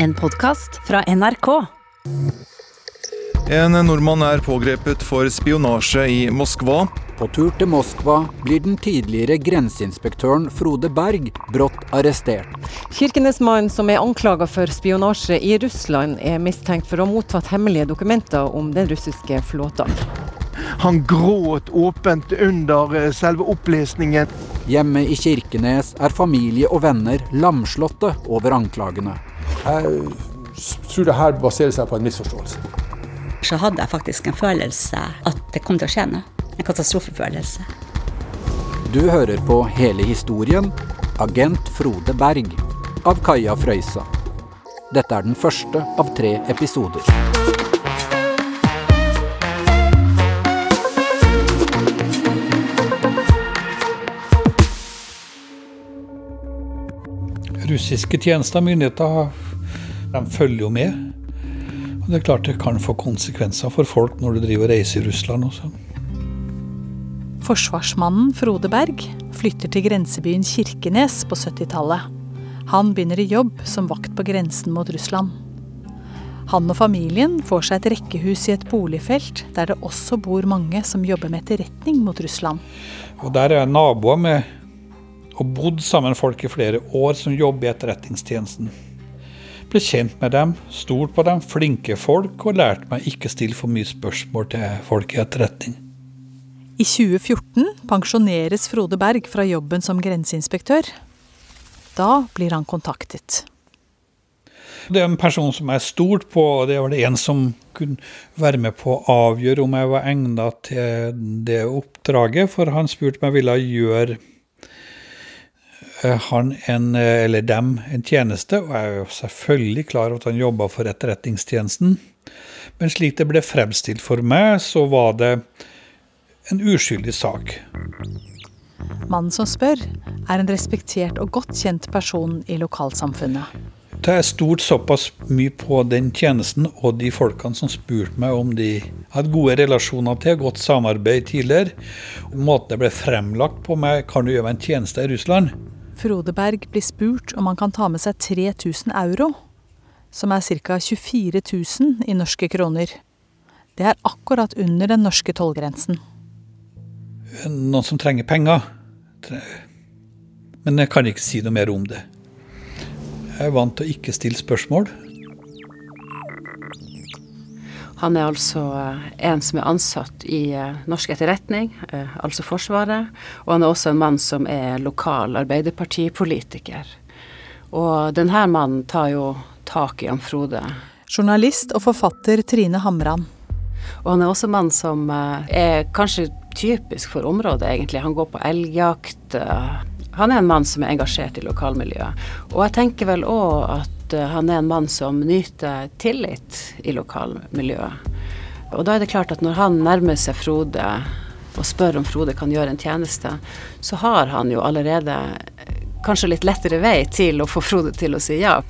En podkast fra NRK. En nordmann er pågrepet for spionasje i Moskva. På tur til Moskva blir den tidligere grenseinspektøren Frode Berg brått arrestert. Kirkenesmannen som er anklaga for spionasje i Russland, er mistenkt for å ha mottatt hemmelige dokumenter om den russiske flåten. Han gråt åpent under eh, selve opplesningen. Hjemme i Kirkenes er familie og venner lamslåtte over anklagene. Jeg tror det her baserer seg på en misforståelse. Så hadde jeg faktisk en følelse at det kom til å skje noe. En katastrofefølelse. Du hører på hele historien 'Agent Frode Berg' av Kaja Frøysa. Dette er den første av tre episoder. Russiske tjenester og myndigheter de følger jo med. Og Det er klart det kan få konsekvenser for folk når du driver og reiser i Russland også. Forsvarsmannen Frode Berg flytter til grensebyen Kirkenes på 70-tallet. Han begynner i jobb som vakt på grensen mot Russland. Han og familien får seg et rekkehus i et boligfelt der det også bor mange som jobber med etterretning mot Russland. Og Der er jeg naboer med og bodd sammen folk i flere år som jobber i Etterretningstjenesten. Ble kjent med dem, stolt på dem, flinke folk, og lærte meg ikke stille for mye spørsmål til folk i etterretning. I 2014 pensjoneres Frode Berg fra jobben som grenseinspektør. Da blir han kontaktet. Det er en person som jeg stolte på, og det var det en som kunne være med på å avgjøre om jeg var egnet til det oppdraget, for han spurte om jeg ville gjøre han en, eh, eller dem en tjeneste, og jeg er jo selvfølgelig klar over at han jobba for Etterretningstjenesten. Men slik det ble fremstilt for meg, så var det en uskyldig sak. Mannen som spør, er en respektert og godt kjent person i lokalsamfunnet. Det er stort såpass mye på den tjenesten og de folkene som spurte meg om de hadde gode relasjoner til, godt samarbeid tidligere, måten det ble fremlagt på meg, kan du gjøre meg en tjeneste i Russland? Frode Berg blir spurt om han kan ta med seg 3000 euro, som er ca. 24 000 i norske kroner. Det er akkurat under den norske tollgrensen. Noen som trenger penger. Men jeg kan ikke si noe mer om det. Jeg er vant til å ikke stille spørsmål. Han er altså eh, en som er ansatt i eh, norsk etterretning, eh, altså Forsvaret. Og han er også en mann som er lokal arbeiderpartipolitiker. Og denne mannen tar jo tak i han Frode. Journalist og forfatter Trine Hamran. Og han er også en mann som er kanskje typisk for området, egentlig. Han går på elgjakt. Han er en mann som er engasjert i lokalmiljøet. Og jeg tenker vel òg at han er en mann som nyter tillit i lokalmiljøet. Og da er det klart at når han nærmer seg Frode og spør om Frode kan gjøre en tjeneste, så har han jo allerede kanskje litt lettere vei til å få Frode til å si ja.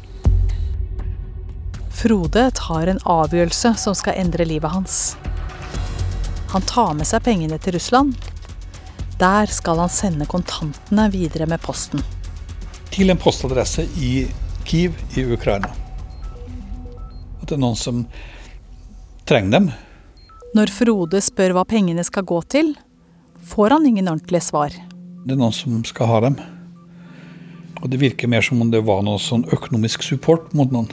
Frode tar en avgjørelse som skal endre livet hans. Han tar med seg pengene til Russland. Der skal han sende kontantene videre med posten. Til en postadresse i Kiev i Ukraina. At det er noen som trenger dem. Når Frode spør hva pengene skal gå til, får han ingen ordentlige svar. Det er noen som skal ha dem. Og det virker mer som om det var noe sånn økonomisk support mot noen.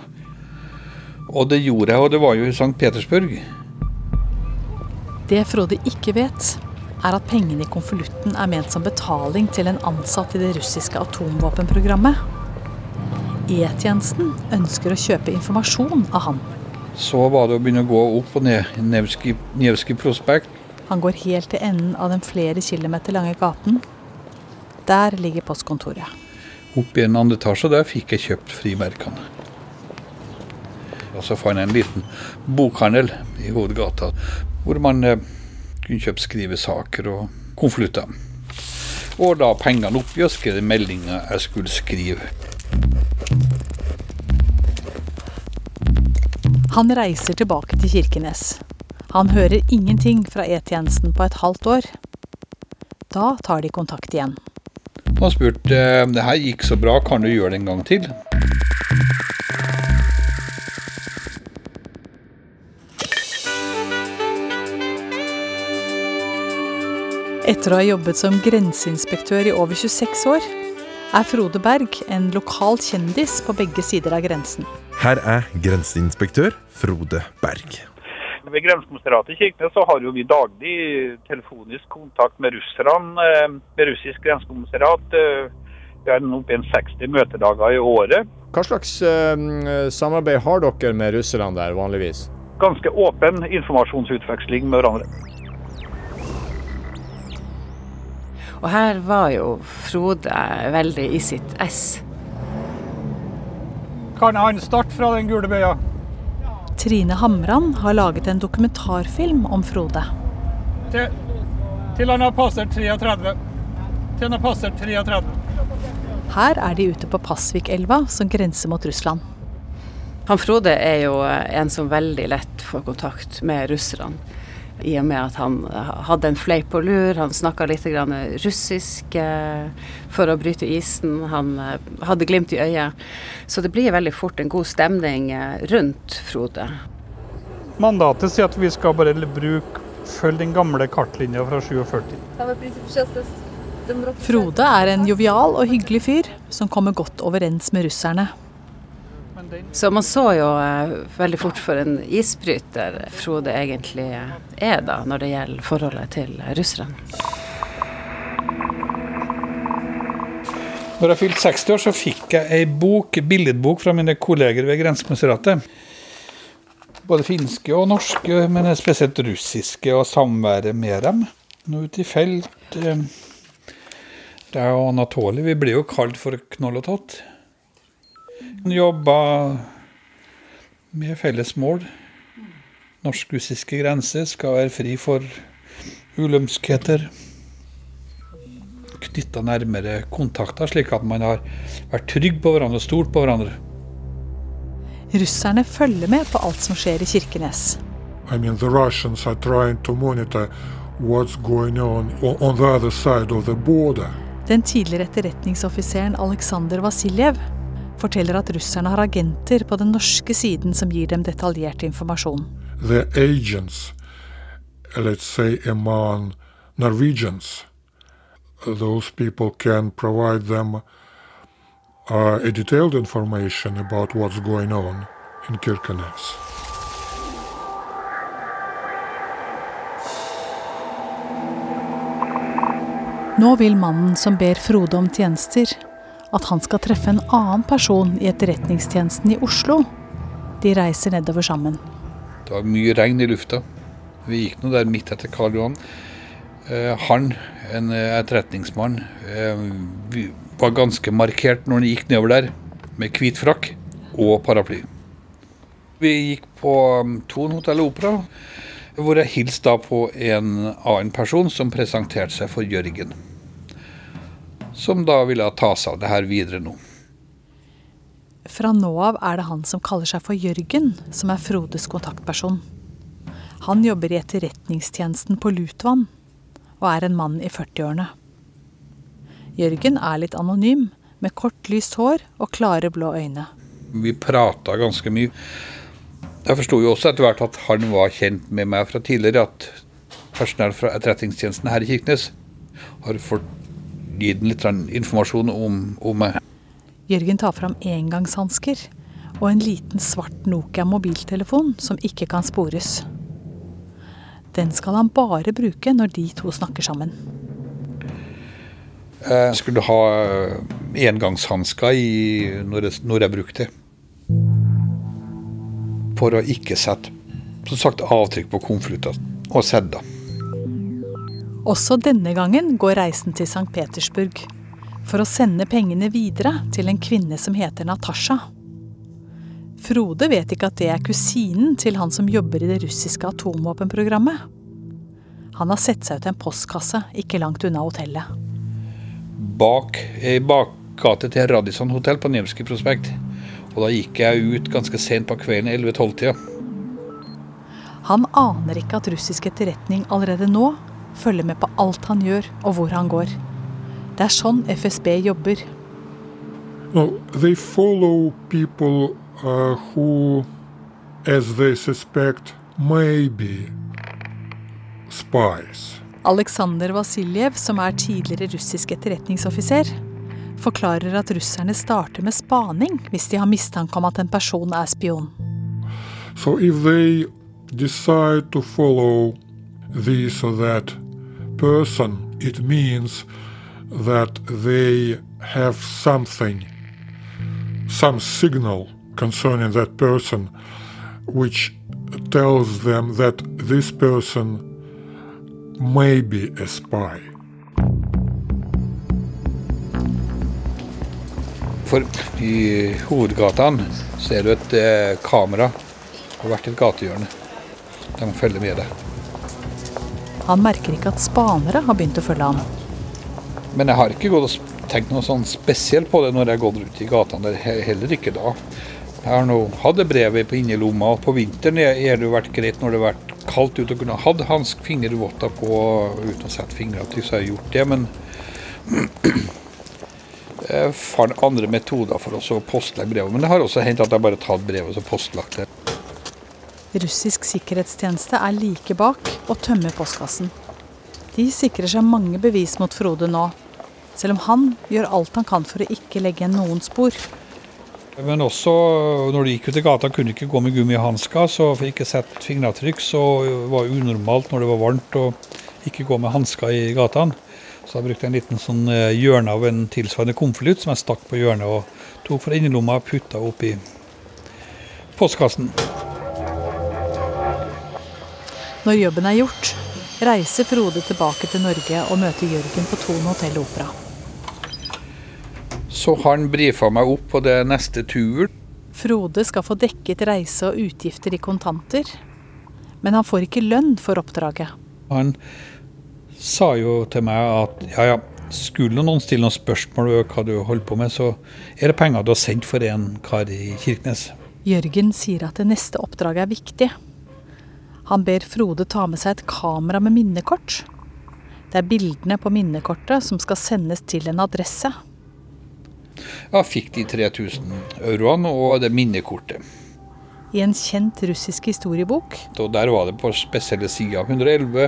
Og det gjorde jeg, og det var jo i St. Petersburg. Det Frode ikke vet, er at pengene i konvolutten er ment som betaling til en ansatt i det russiske atomvåpenprogrammet. E-tjenesten ønsker å kjøpe informasjon av han. Så var det å begynne å gå opp og ned Nevskij Nevski prospekt. Han går helt til enden av den flere kilometer lange gaten. Der ligger postkontoret. Opp i en andre etasje, der fikk jeg kjøpt frimerkene. Og så fant jeg en liten bokhandel i hovedgata, hvor man eh, kunne kjøpe skrivesaker og konvolutter. Og da pengene oppi og skrev meldinga jeg skulle skrive. Han reiser tilbake til Kirkenes. Han hører ingenting fra E-tjenesten på et halvt år. Da tar de kontakt igjen. Han spurte spurt det her gikk så bra, kan du gjøre det en gang til? Etter å ha jobbet som grenseinspektør i over 26 år, er Frode Berg en lokal kjendis på begge sider av grensen. Her er grenseinspektør Frode Berg. Ved grensekommissariatet i Kirkenes så har jo vi daglig telefonisk kontakt med russerne, eh, med russisk grensekommissariat. Eh, vi har oppe i 60 møtedager i året. Hva slags uh, samarbeid har dere med russerne der vanligvis? Ganske åpen informasjonsutveksling med hverandre. Og her var jo Frode veldig i sitt ess. Kan han starte fra den gule bøya? Trine Hamran har laget en dokumentarfilm om Frode. Til, til han har passert 33. Til han har passert 33. Her er de ute på Pasvikelva, som grenser mot Russland. Han Frode er jo en som veldig lett får kontakt med russerne. I og med at han hadde en fleip på lur, han snakka litt russisk eh, for å bryte isen. Han eh, hadde glimt i øyet. Så det blir veldig fort en god stemning eh, rundt Frode. Mandatet sier at vi skal bare bruke følge den gamle kartlinja fra 47. Frode er en jovial og hyggelig fyr som kommer godt overens med russerne. Så man så jo eh, veldig fort for en isbryter Frode egentlig er da, når det gjelder forholdet til russerne. Når jeg fylte 60 år, så fikk jeg ei bok, billedbok fra mine kolleger ved Grensekommissariatet. Både finske og norske, men spesielt russiske, og samværet med dem. Nå ute i felt. Eh, det er Anatoly. Vi blir jo kalt for Knoll og Tott. Jobba med felles mål. Norsk-russiske grenser skal være fri for ulømskheter. Knytta nærmere kontakter, slik at man har vært trygg på hverandre og stolt på hverandre. Russerne følger med på alt som skjer i Kirkenes. I mean, the Russians are trying to monitor what's going on on the other side of the border. Den tidligere etterretningsoffiseren Aleksandr Vasiljev forteller at russerne har agenter på den norske siden som gir dem detaljert informasjon. The agents, let's say among Norwegians, those people can provide them uh, a detailed information about what's going on in Kirkenes. Nå vil mannen som ber Frode om tjenester, at han skal treffe en annen person i etterretningstjenesten i Oslo. De reiser nedover sammen. Det var mye regn i lufta. Vi gikk nå der midt etter Karl Johan. Eh, han, en eh, etterretningsmann, eh, var ganske markert når han gikk nedover der, med hvit frakk og paraply. Vi gikk på um, Thon hotell Opera hvor jeg hilste på en annen person som presenterte seg for Jørgen. Som da ville ta seg av det her videre nå. Fra nå av er det han som kaller seg for Jørgen, som er Frodes kontaktperson. Han jobber i etterretningstjenesten på Lutvann, og er en mann i 40-årene. Jørgen er litt anonym, med kort, lyst hår og klare, blå øyne. Vi prata ganske mye. Jeg forsto jo også etter hvert at han var kjent med meg fra tidligere, at personell fra etterretningstjenesten her i Kirkenes har fått gitt litt informasjon om, om meg. Jørgen tar fram engangshansker og en liten svart Nokia mobiltelefon som ikke kan spores. Den skal han bare bruke når de to snakker sammen. Jeg skulle ha engangshansker når, når jeg brukte det for å ikke sette som sagt, avtrykk på konvolutter og sedler. Også denne gangen går reisen til St. Petersburg for å sende pengene videre til en kvinne som heter Natasha. Frode vet ikke at det er kusinen til han som jobber i det russiske atomvåpenprogrammet. Han har sett seg ut en postkasse ikke langt unna hotellet. Bak ei bakgate til Radisson hotell på Nevskij prospekt. Og da gikk jeg ut ganske sent på kvelden, 11-12-tida. Han aner ikke at russisk etterretning allerede nå følger med på alt han gjør og hvor han går. Det er sånn FSB jobber. Well, they follow people uh, who, as they suspect, may be spies. Aleksandr Vasiljev, som er tidligere russisk etterretningsoffiser, forklarer at russerne starter med spaning hvis de har mistanke om at en person er spion. So if they decide to follow this or that person, it means that they have something, some signal concerning that person, which tells them that this person may be a spy. For i hovedgatene så er det et eh, kamera på hvert et gatehjørne. De følger med deg. Han merker ikke at spanere har begynt å følge han. Men jeg har ikke gått og tenkt noe sånn spesielt på det når jeg har gått rundt i gatene. Heller ikke da. Jeg har nå hatt brevet på innerlomma, og på vinteren er det jo vært greit når det har vært kaldt ute å kunne hatt hansk fingervotter på uten å sette fingeravtrykk, så har jeg gjort det. Men jeg fant andre metoder for å postlegge brevet. Men det har også hendt at jeg bare har tatt brevet og postlagt det. Russisk sikkerhetstjeneste er like bak og tømmer postkassen. De sikrer seg mange bevis mot Frode nå, selv om han gjør alt han kan for å ikke legge igjen noen spor. Men også når de gikk ut i gata, kunne de ikke gå med gummihansker, så for ikke sette fingeravtrykk, så var det unormalt når det var varmt å ikke gå med hansker i gatene. Så jeg brukte en liten sånn eh, hjørne av en tilsvarende konvolutt som jeg stakk på hjørnet og tok fra innerlomma og putta oppi postkassen. Når jobben er gjort, reiser Frode tilbake til Norge og møter Jørgen på Thon hotell Opera. Så han brifa meg opp på det neste tur. Frode skal få dekket reise og utgifter i kontanter, men han får ikke lønn for oppdraget. Han sa jo til meg at ja, ja, skulle noen stille noen spørsmål om hva du holder på med, så er det penger du har sendt for en kar i Kirkenes. Jørgen sier at det neste oppdraget er viktig. Han ber Frode ta med seg et kamera med minnekort. Det er bildene på minnekortet som skal sendes til en adresse. Jeg fikk de 3000 euroene og det minnekortet. I en kjent russisk historiebok Og der var det på spesielle sider 111,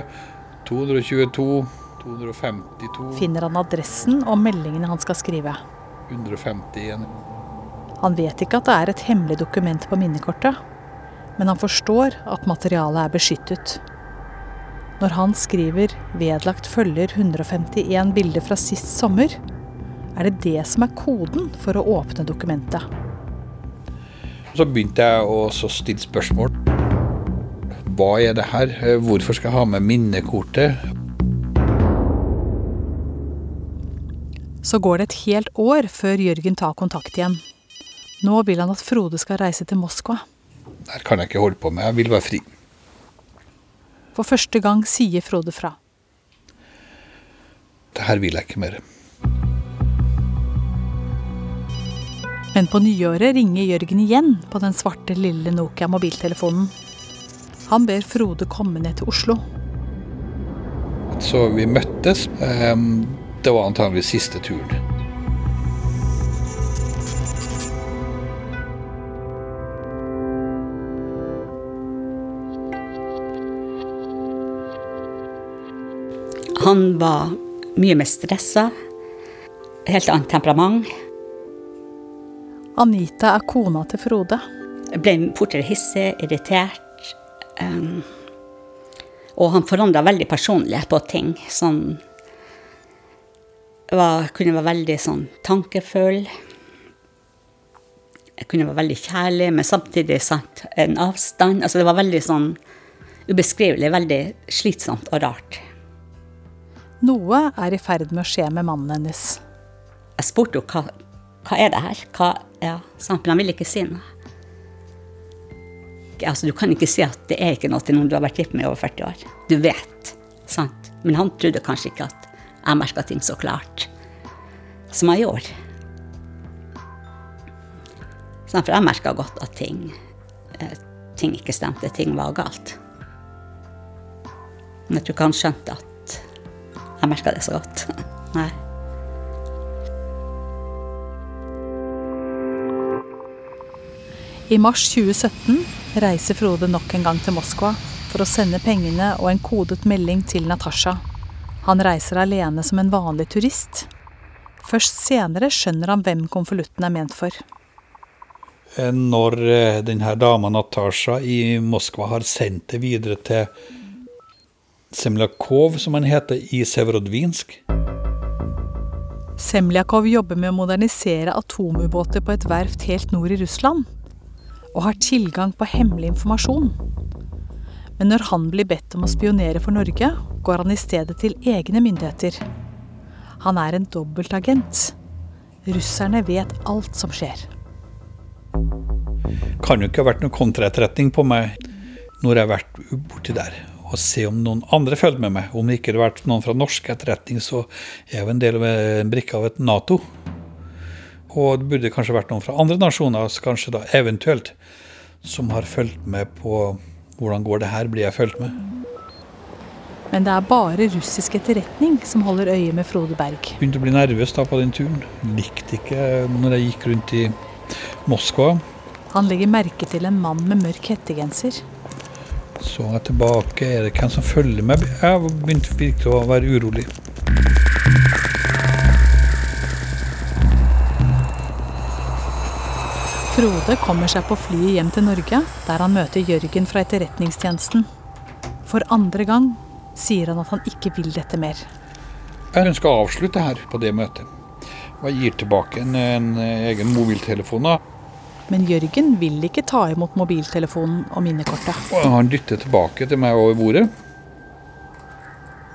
222, 252, finner han adressen og meldingene han skal skrive. 151. Han vet ikke at det er et hemmelig dokument på minnekortet, men han forstår at materialet er beskyttet. Når han skriver 'vedlagt følger 151 bilder fra sist sommer', er det det som er koden for å åpne dokumentet. Så begynte jeg å stille spørsmål. Hva er det her? Hvorfor skal jeg ha med minnekortet? Så går det et helt år før Jørgen tar kontakt igjen. Nå vil han at Frode skal reise til Moskva. Der kan jeg ikke holde på med. Jeg vil være fri. For første gang sier Frode fra. Det her vil jeg ikke mer. Men på nyåret ringer Jørgen igjen på den svarte lille Nokia-mobiltelefonen. Han ber Frode komme ned til Oslo. Så vi møttes. Ehm, Det var antagelig siste turen. Han var mye mer stressa. Helt annet temperament. Anita er kona til Frode. Jeg ble fortere hissig, irritert. Um, og han forandra veldig personlighet på ting. Sånn var, Kunne være veldig sånn tankefull. Jeg kunne være veldig kjærlig, men samtidig sant, en avstand. Altså det var veldig sånn ubeskrivelig, veldig slitsomt og rart. Noe er i ferd med å skje med mannen hennes. Jeg spurte jo hva, hva er det her? Hva, ja, sant? Men han ville ikke si noe. Altså, du kan ikke si at det er ikke noe til noen du har vært gift med i over 40 år. Du vet. sant? Men han trodde kanskje ikke at jeg merka ting så klart som jeg gjorde. Sånn, For jeg merka godt at ting, eh, ting ikke stemte, ting var galt. Men jeg tror ikke han skjønte at jeg merka det så godt. Nei. I mars 2017 reiser Frode nok en gang til Moskva for å sende pengene og en kodet melding til Natasha, Han reiser alene som en vanlig turist. Først senere skjønner han hvem konvolutten er ment for. Eh, Når eh, denne dama Natasja i Moskva har sendt det videre til Semljakov, som han heter, i Severodvinsk. Semljakov jobber med å modernisere atomubåter på et verft helt nord i Russland, og har tilgang på hemmelig informasjon. Men når han blir bedt om å spionere for Norge, går han i stedet til egne myndigheter. Han er en dobbeltagent. Russerne vet alt som skjer. Kan jo ikke ha vært noe kontraetterretning på meg når jeg har vært borti der. Og se om noen andre følger med meg. Om det ikke hadde vært noen fra norsk etterretning, så er jeg jo en del av en brikke av et Nato. Og det burde kanskje vært noen fra andre nasjoner, kanskje da eventuelt, som har fulgt med på hvordan går det her, blir jeg fulgt med. Men det er bare russisk etterretning som holder øye med Frode Berg. Begynte å bli nervøs da på den turen. Likte ikke når jeg gikk rundt i Moskva. Han legger merke til en mann med mørk hettegenser. Så jeg tilbake, er det hvem som følger med? Jeg begynte virkelig å være urolig. Frode kommer seg på flyet hjem til Norge, der han møter Jørgen fra Etterretningstjenesten. For andre gang sier han at han ikke vil dette mer. Jeg ønsker å avslutte her på det møtet. Og jeg gir tilbake en, en egen mobiltelefon. da. Men Jørgen vil ikke ta imot mobiltelefonen og minnekortet. Og han dytter tilbake til meg over bordet.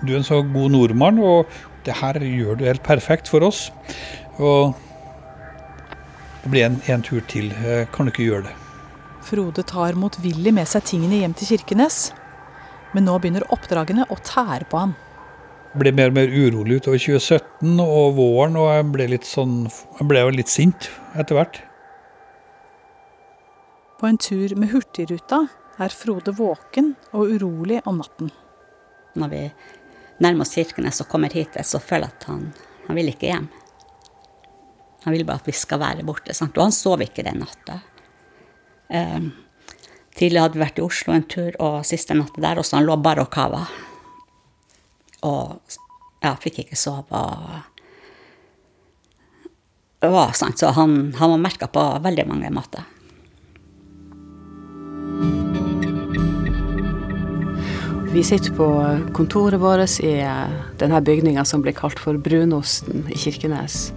Du er en så god nordmann, og det her gjør du helt perfekt for oss. Og det blir en, en tur til. Eh, Kan du ikke gjøre det? Frode tar motvillig med seg tingene hjem til Kirkenes. Men nå begynner oppdragene å tære på han. Jeg ble mer og mer urolig utover 2017 og våren, og jeg ble litt sånn Jeg ble jo litt sint etter hvert. På en tur med Hurtigruta er Frode våken og urolig om natten. Når vi nærmer oss Kirkenes og kommer hit, så føler jeg at han, han vil ikke hjem. Han vil bare at vi skal være borte. Sant? Og han sov ikke den natta. Um, tidligere hadde vi vært i Oslo en tur, og siste natta der også, han lå bare og kava. Og ja, fikk ikke sove. Og var sant, så han, han var merka på veldig mange måter. Vi sitter på kontoret vårt i eh, denne bygninga som blir kalt for Brunosten i Kirkenes.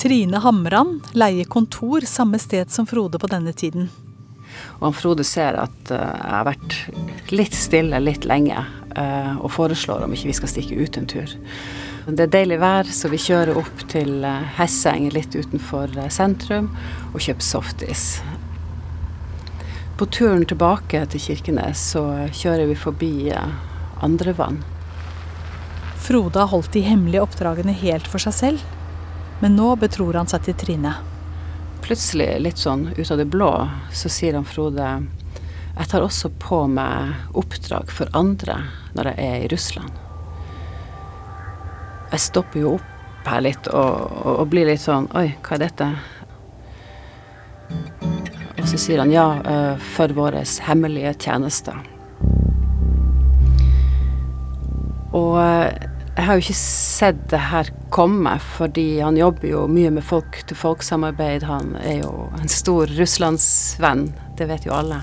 Trine Hamran leier kontor samme sted som Frode på denne tiden. Og han Frode ser at eh, jeg har vært litt stille litt lenge, eh, og foreslår om ikke vi skal stikke ut en tur. Det er deilig vær, så vi kjører opp til Hesseng litt utenfor sentrum og kjøper softis. På turen tilbake til Kirkenes så kjører vi forbi andre Andrevann. Frode har holdt de hemmelige oppdragene helt for seg selv, men nå betror han seg til Trine. Plutselig, litt sånn ut av det blå, så sier han Frode jeg tar også på meg oppdrag for andre når jeg er i Russland. Jeg stopper jo opp her litt og, og, og blir litt sånn Oi, hva er dette? Og så sier han ja, eh, for våre hemmelige tjenester. Og eh, jeg har jo ikke sett det her komme, fordi han jobber jo mye med folk-til-folk-samarbeid. Han er jo en stor russlandsvenn, det vet jo alle.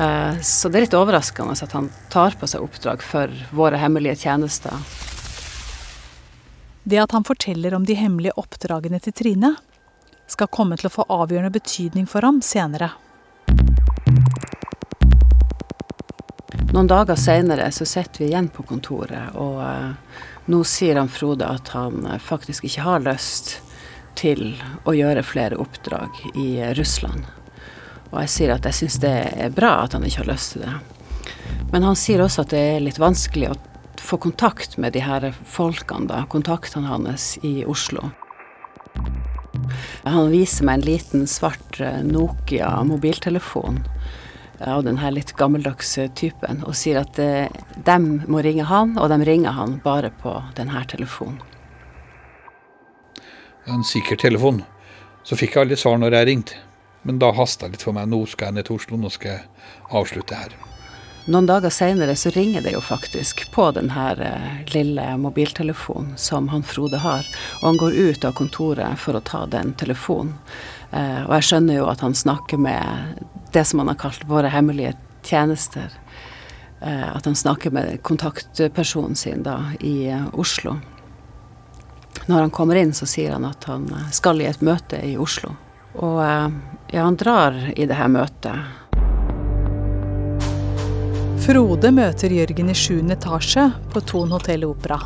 Eh, Så det er litt overraskende at han tar på seg oppdrag for våre hemmelige tjenester. Det at han forteller om de hemmelige oppdragene til Trine, skal komme til å få avgjørende betydning for ham senere. Noen dager seinere så sitter vi igjen på kontoret, og uh, nå sier han Frode at han eh, faktisk ikke har lyst til å gjøre flere oppdrag i eh, Russland. Og jeg sier at jeg syns det er bra at han ikke har lyst til det. Men han sier også at det er litt vanskelig å få kontakt med de her folkene, da, kontaktene hans i Oslo. Han viser meg en liten svart eh, Nokia mobiltelefon av den her litt gammeldagse typen, og sier at de må ringe han, og de ringer han bare på denne telefonen. En sikker telefon. Så fikk jeg alle svar når jeg ringte. Men da hasta litt for meg. Nå skal jeg ned til Oslo, nå skal jeg avslutte her. Noen dager seinere så ringer det jo faktisk på den her eh, lille mobiltelefonen som han Frode har, og han går ut av kontoret for å ta den telefonen. Eh, og jeg skjønner jo at han snakker med det som han har kalt våre hemmelige tjenester. Eh, at han snakker med kontaktpersonen sin da i Oslo. Når han kommer inn, så sier han at han skal i et møte i Oslo. Og ja, han drar i det her møtet. Frode møter Jørgen i 7. etasje på Thon hotell Opera.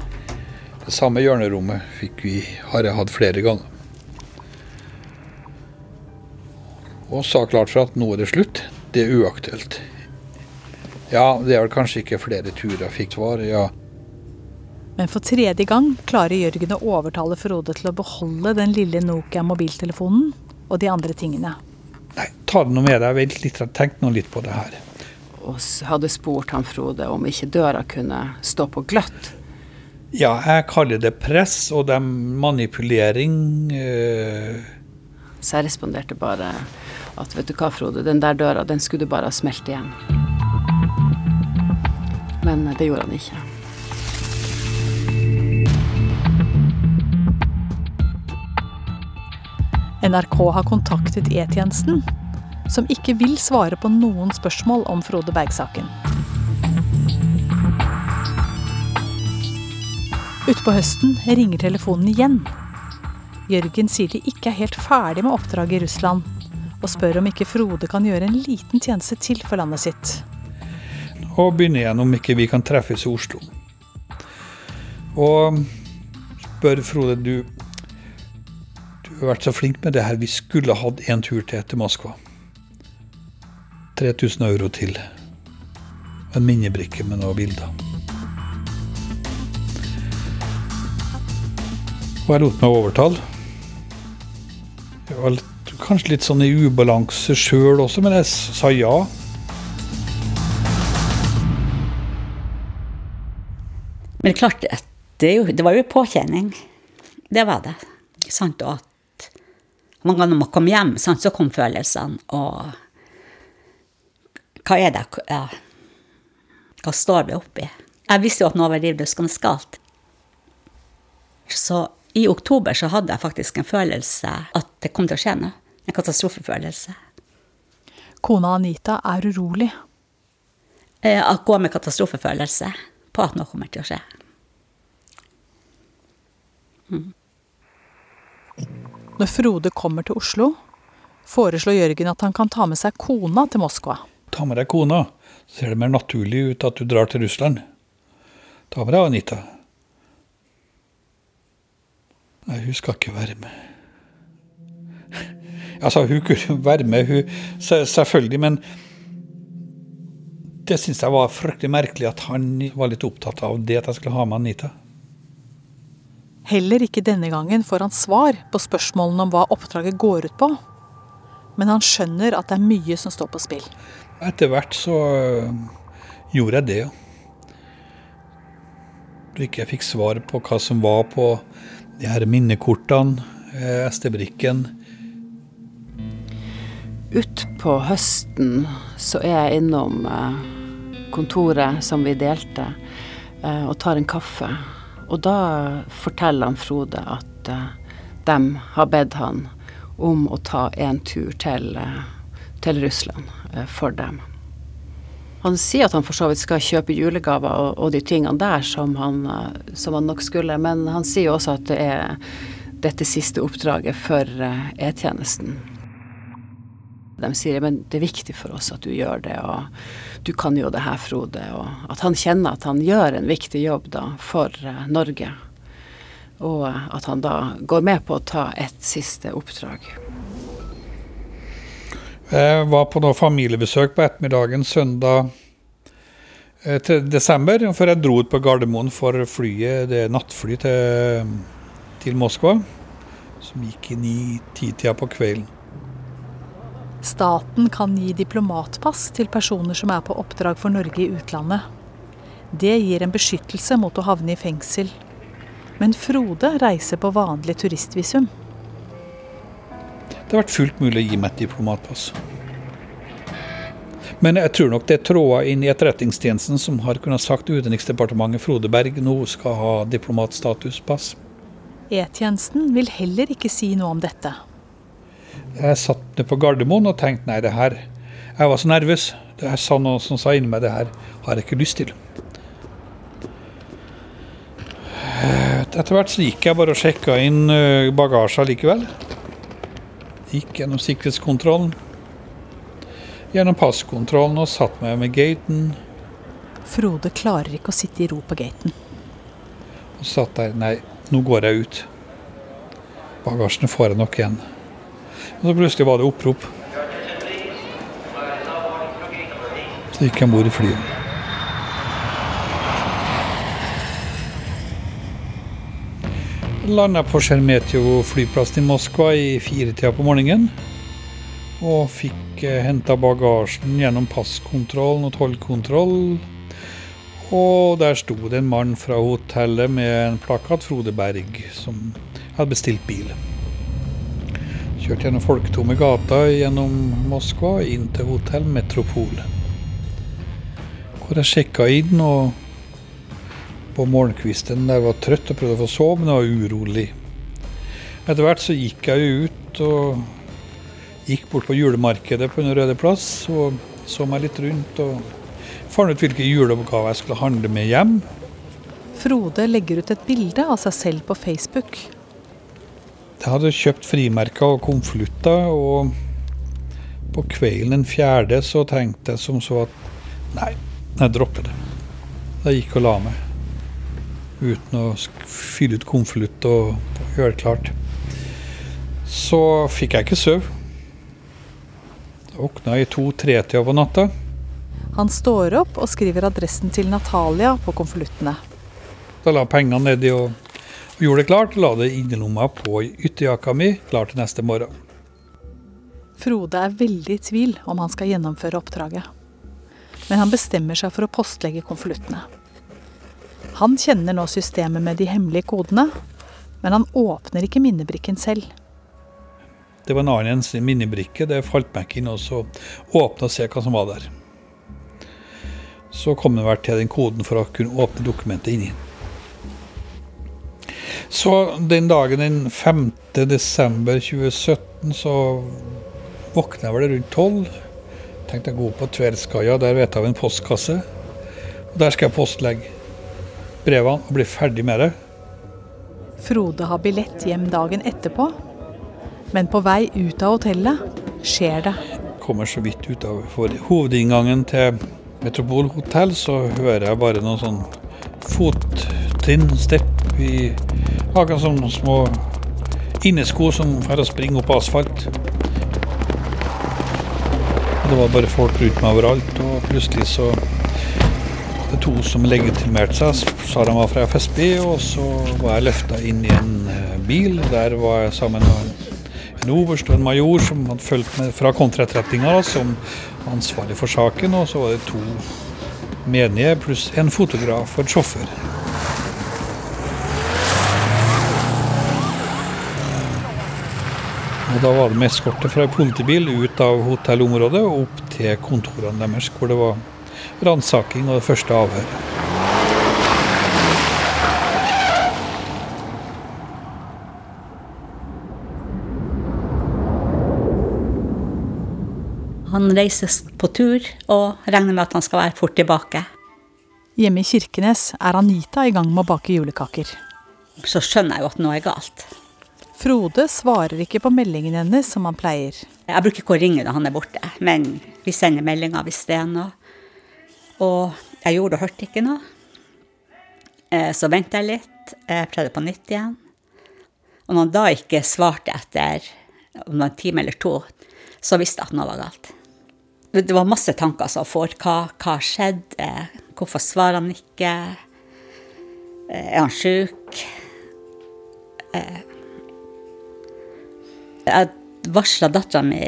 Det samme hjørnerommet fikk vi, har jeg hatt flere ganger. Og sa klart for at nå er det slutt. Det er uaktuelt. Ja, det er vel kanskje ikke flere turer fikk svar, ja. Men for tredje gang klarer Jørgen å overtale Frode til å beholde den lille Nokia-mobiltelefonen og de andre tingene. Nei, ta det nå med deg. Vent litt, tenk nå litt på det her og hadde spurt han Frode om ikke døra kunne stå på gløtt. Ja, jeg kaller det press og det er manipulering. Øh. Så jeg responderte bare at vet du hva, Frode, den der døra den skulle du bare ha smelt igjen. Men det gjorde han ikke. NRK har kontaktet E-tjenesten som ikke vil svare på noen spørsmål om Frode Berg-saken. Utpå høsten ringer telefonen igjen. Jørgen sier de ikke er helt ferdig med oppdraget i Russland, og spør om ikke Frode kan gjøre en liten tjeneste til for landet sitt. Nå begynner igjen om ikke vi kan treffes i Oslo. Og spør Frode, du, du har vært så flink med det her, vi skulle hatt en tur til etter Moskva. 3000 euro til. En minnebrikke med noen bilder. Og jeg lot meg overtale. Jeg var litt, kanskje litt sånn i ubalanse sjøl også, men jeg sa ja. Men det klart, det, jo, det var jo påkjenning. Det var det. Sant, og at mange ganger når man kom hjem, sant, så kom følelsene. og hva er det ja. Hva står vi oppi? Jeg visste jo at noe var livløskende galt. Så i oktober så hadde jeg faktisk en følelse at det kom til å skje noe. En katastrofefølelse. Kona Anita er urolig. Eh, at gå med katastrofefølelse på at noe kommer til å skje. Mm. Når Frode kommer til Oslo, foreslår Jørgen at han kan ta med seg kona til Moskva. Ta med deg kona. Så ser det mer naturlig ut at du drar til Russland. Ta med deg Anita. Nei, hun skal ikke være med. Altså, hun kunne være med, hun, selvfølgelig, men det syns jeg var fryktelig merkelig at han var litt opptatt av det at jeg skulle ha med Anita. Heller ikke denne gangen får han svar på spørsmålene om hva oppdraget går ut på. Men han skjønner at det er mye som står på spill. Etter hvert så øh, gjorde jeg det, ja. Ikke jeg fikk svar på hva som var på de her minnekortene, øh, SD-brikken. Utpå høsten så er jeg innom øh, kontoret som vi delte, og tar en kaffe. Og da forteller han Frode at de har bedt han om å ta en tur til, til Russland. Eh, for dem. Han sier at han for så vidt skal kjøpe julegaver og, og de tingene der som han, eh, som han, nok skulle, men han sier også at det er dette siste oppdraget for eh, E-tjenesten. De sier men det er viktig for oss at du gjør det, og du kan jo det her, Frode. Og at han kjenner at han gjør en viktig jobb da for Norge. Og at han da går med på å ta et siste oppdrag. Jeg var på noe familiebesøk på ettermiddagen søndag eh, til desember, før jeg dro ut på Gardermoen for flyet, det er nattfly til, til Moskva, som gikk inn i titida på kvelden. Staten kan gi diplomatpass til personer som er på oppdrag for Norge i utlandet. Det gir en beskyttelse mot å havne i fengsel. Men Frode reiser på vanlig turistvisum. Det har vært fullt mulig å gi meg et diplomatpass. Men jeg tror nok det er tråder inn i Etterretningstjenesten som har kunnet sagt Utenriksdepartementet Frode Berg nå skal ha diplomatstatuspass. E-tjenesten vil heller ikke si noe om dette. Jeg satt nede på Gardermoen og tenkte nei, det her Jeg var så nervøs. Det er sa noen som sa inni meg det her har jeg ikke lyst til. Etter hvert så gikk jeg bare og sjekka inn bagasjen likevel. Gikk gjennom sikkerhetskontrollen. Gjennom passkontrollen og satt meg med gaten. Frode klarer ikke å sitte i ro på gaten. Og satt der. Nei, nå går jeg ut. Bagasjene får jeg nok igjen. Og så plutselig var det opprop. Så gikk jeg om bord i flyet. Landa på Sjermetjevo flyplassen i Moskva i firetida på morgenen. Og fikk eh, henta bagasjen gjennom passkontrollen og tollkontroll. Og der sto det en mann fra hotellet med en plakat, Frode Berg, som hadde bestilt bil. Kjørte gjennom folketomme gata gjennom Moskva inn til hotell Metropol. Hvor jeg sjekka inn og på morgenkvisten jeg var trøtt og prøvde å få sove, men jeg var urolig. Etter hvert så gikk jeg jo ut og gikk bort på julemarkedet på Den røde plass og så meg litt rundt. og Fant ut hvilke juleoppgaver jeg skulle handle med hjem. Frode legger ut et bilde av seg selv på Facebook. Jeg hadde kjøpt frimerker og konvolutter, og på kvelden den fjerde så tenkte jeg som så at nei, jeg dropper det. Jeg gikk og la meg. Uten å fylle ut konvolutt og gjøre det klart. Så fikk jeg ikke sove. Våkna i to-tre-tida på natta. Han står opp og skriver adressen til Natalia på konvoluttene. Da la pengene nedi og, og gjorde det klart. La det i lomma på ytterjakka mi, klar til neste morgen. Frode er veldig i tvil om han skal gjennomføre oppdraget. Men han bestemmer seg for å postlegge konvoluttene. Han kjenner nå systemet med de hemmelige kodene, men han åpner ikke minnebrikken selv. Det var en annen minnebrikke. Det falt meg ikke inn å åpne og se hva som var der. Så kom det vel til den koden for å kunne åpne dokumentet inni. Så den dagen den 5. desember 2017 så våkna jeg vel rundt tolv. Tenkte jeg gå på Tverrskaia, der vet jeg av en postkasse. Og Der skal jeg postlegge brevene og bli ferdig med det. Frode har billett hjem dagen etterpå, men på vei ut av hotellet skjer det. Kommer så vidt ut av hovedinngangen til Metropol hotell, så hører jeg bare noen sånn fottrinn, stepp i Akkurat som noen små innesko som får springe opp asfalt. Det var bare folk rundt meg overalt, og plutselig så to som legitimerte seg, sa de var fra FSB, og så var jeg løfta inn i en bil. og Der var jeg sammen med en oberst og en major som hadde fulgt med fra kontratrettinga som ansvarlig for saken. Og så var det to menige pluss en fotograf og en sjåfør. Og Da var det med eskorte fra politibil ut av hotellområdet og opp til kontorene deres, hvor det var ransaking og det første avhøret. Han reises på tur og regner med at han skal være fort tilbake. Hjemme i Kirkenes er Anita i gang med å bake julekaker. Så skjønner jeg jo at noe er galt. Frode svarer ikke på meldingen hennes som han pleier. Jeg bruker ikke å ringe når han er borte, men vi sender meldinger hvis det er noe. Og jeg gjorde og hørte ikke noe. Så venta jeg litt, jeg prøvde på nytt igjen. Og når han da ikke svarte etter om en time eller to, så visste jeg at noe var galt. Det var masse tanker som får. Hva har skjedd? Hvorfor svarer han ikke? Er han sjuk? Jeg varsla dattera mi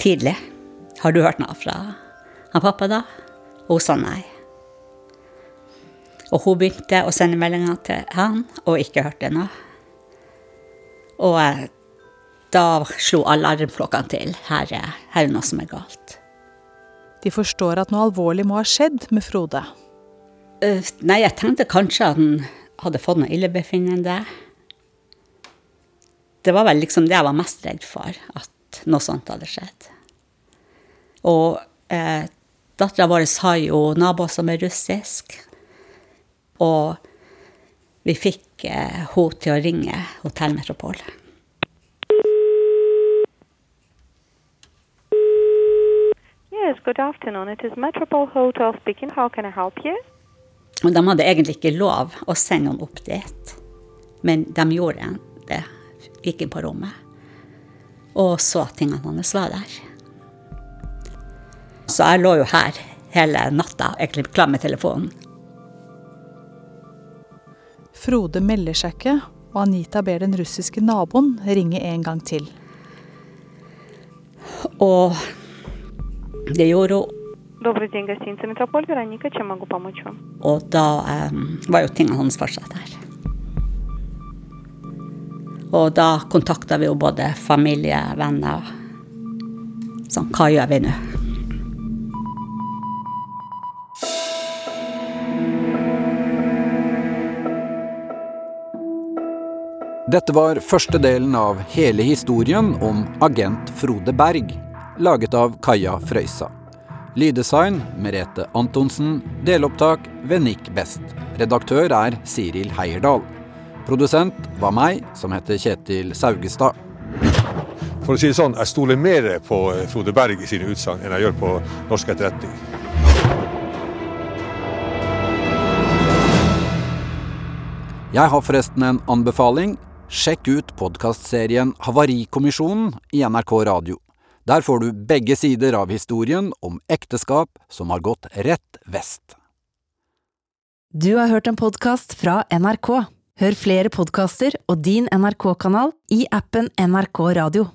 tidlig. Har du hørt noe fra han pappa da? Hun sa nei. Og hun begynte å sende meldinger til han, og ikke hørte noe. Og da slo alarmklokkene til. Her er, her er noe som er galt. De forstår at noe alvorlig må ha skjedd med Frode. Uh, nei, jeg tenkte kanskje at han hadde fått noe illebefinnende. Det var vel liksom det jeg var mest redd for, at noe sånt hadde skjedd. Og eh, dattera vår har jo naboer som er russisk. Og vi fikk eh, henne til å ringe Hotell Metropol. Yes, good afternoon. It is Metropole Hotel speaking. How can I help you? Og de hadde egentlig ikke lov å sende noen opp dit, men de gjorde det. Gikk inn på rommet og så at tingene hans var der. Så jeg lå jo her hele natta, egentlig klar med telefonen. Frode melder seg ikke, og Anita ber den russiske naboen ringe en gang til. Og det gjorde hun. Og da um, var jo tingene hans fortsatt her. Og da kontakta vi jo både familie, venner. Sånn, hva gjør vi nå? Dette var første delen av hele historien om agent Frode Berg, laget av Kaja Frøysa. Lyddesign Merete Antonsen. Delopptak Venik Best. Redaktør er Siril Heierdal. Produsent var meg, som heter Kjetil Saugestad. For å si det sånn, jeg stoler mer på Frode Berg i sine utsagn enn jeg gjør på norsk etterretning. Jeg har forresten en anbefaling. Sjekk ut podkastserien Havarikommisjonen i NRK Radio. Der får du begge sider av historien om ekteskap som har gått rett vest. Du har hørt en podkast fra NRK. Hør flere podkaster og din NRK-kanal i appen NRK Radio.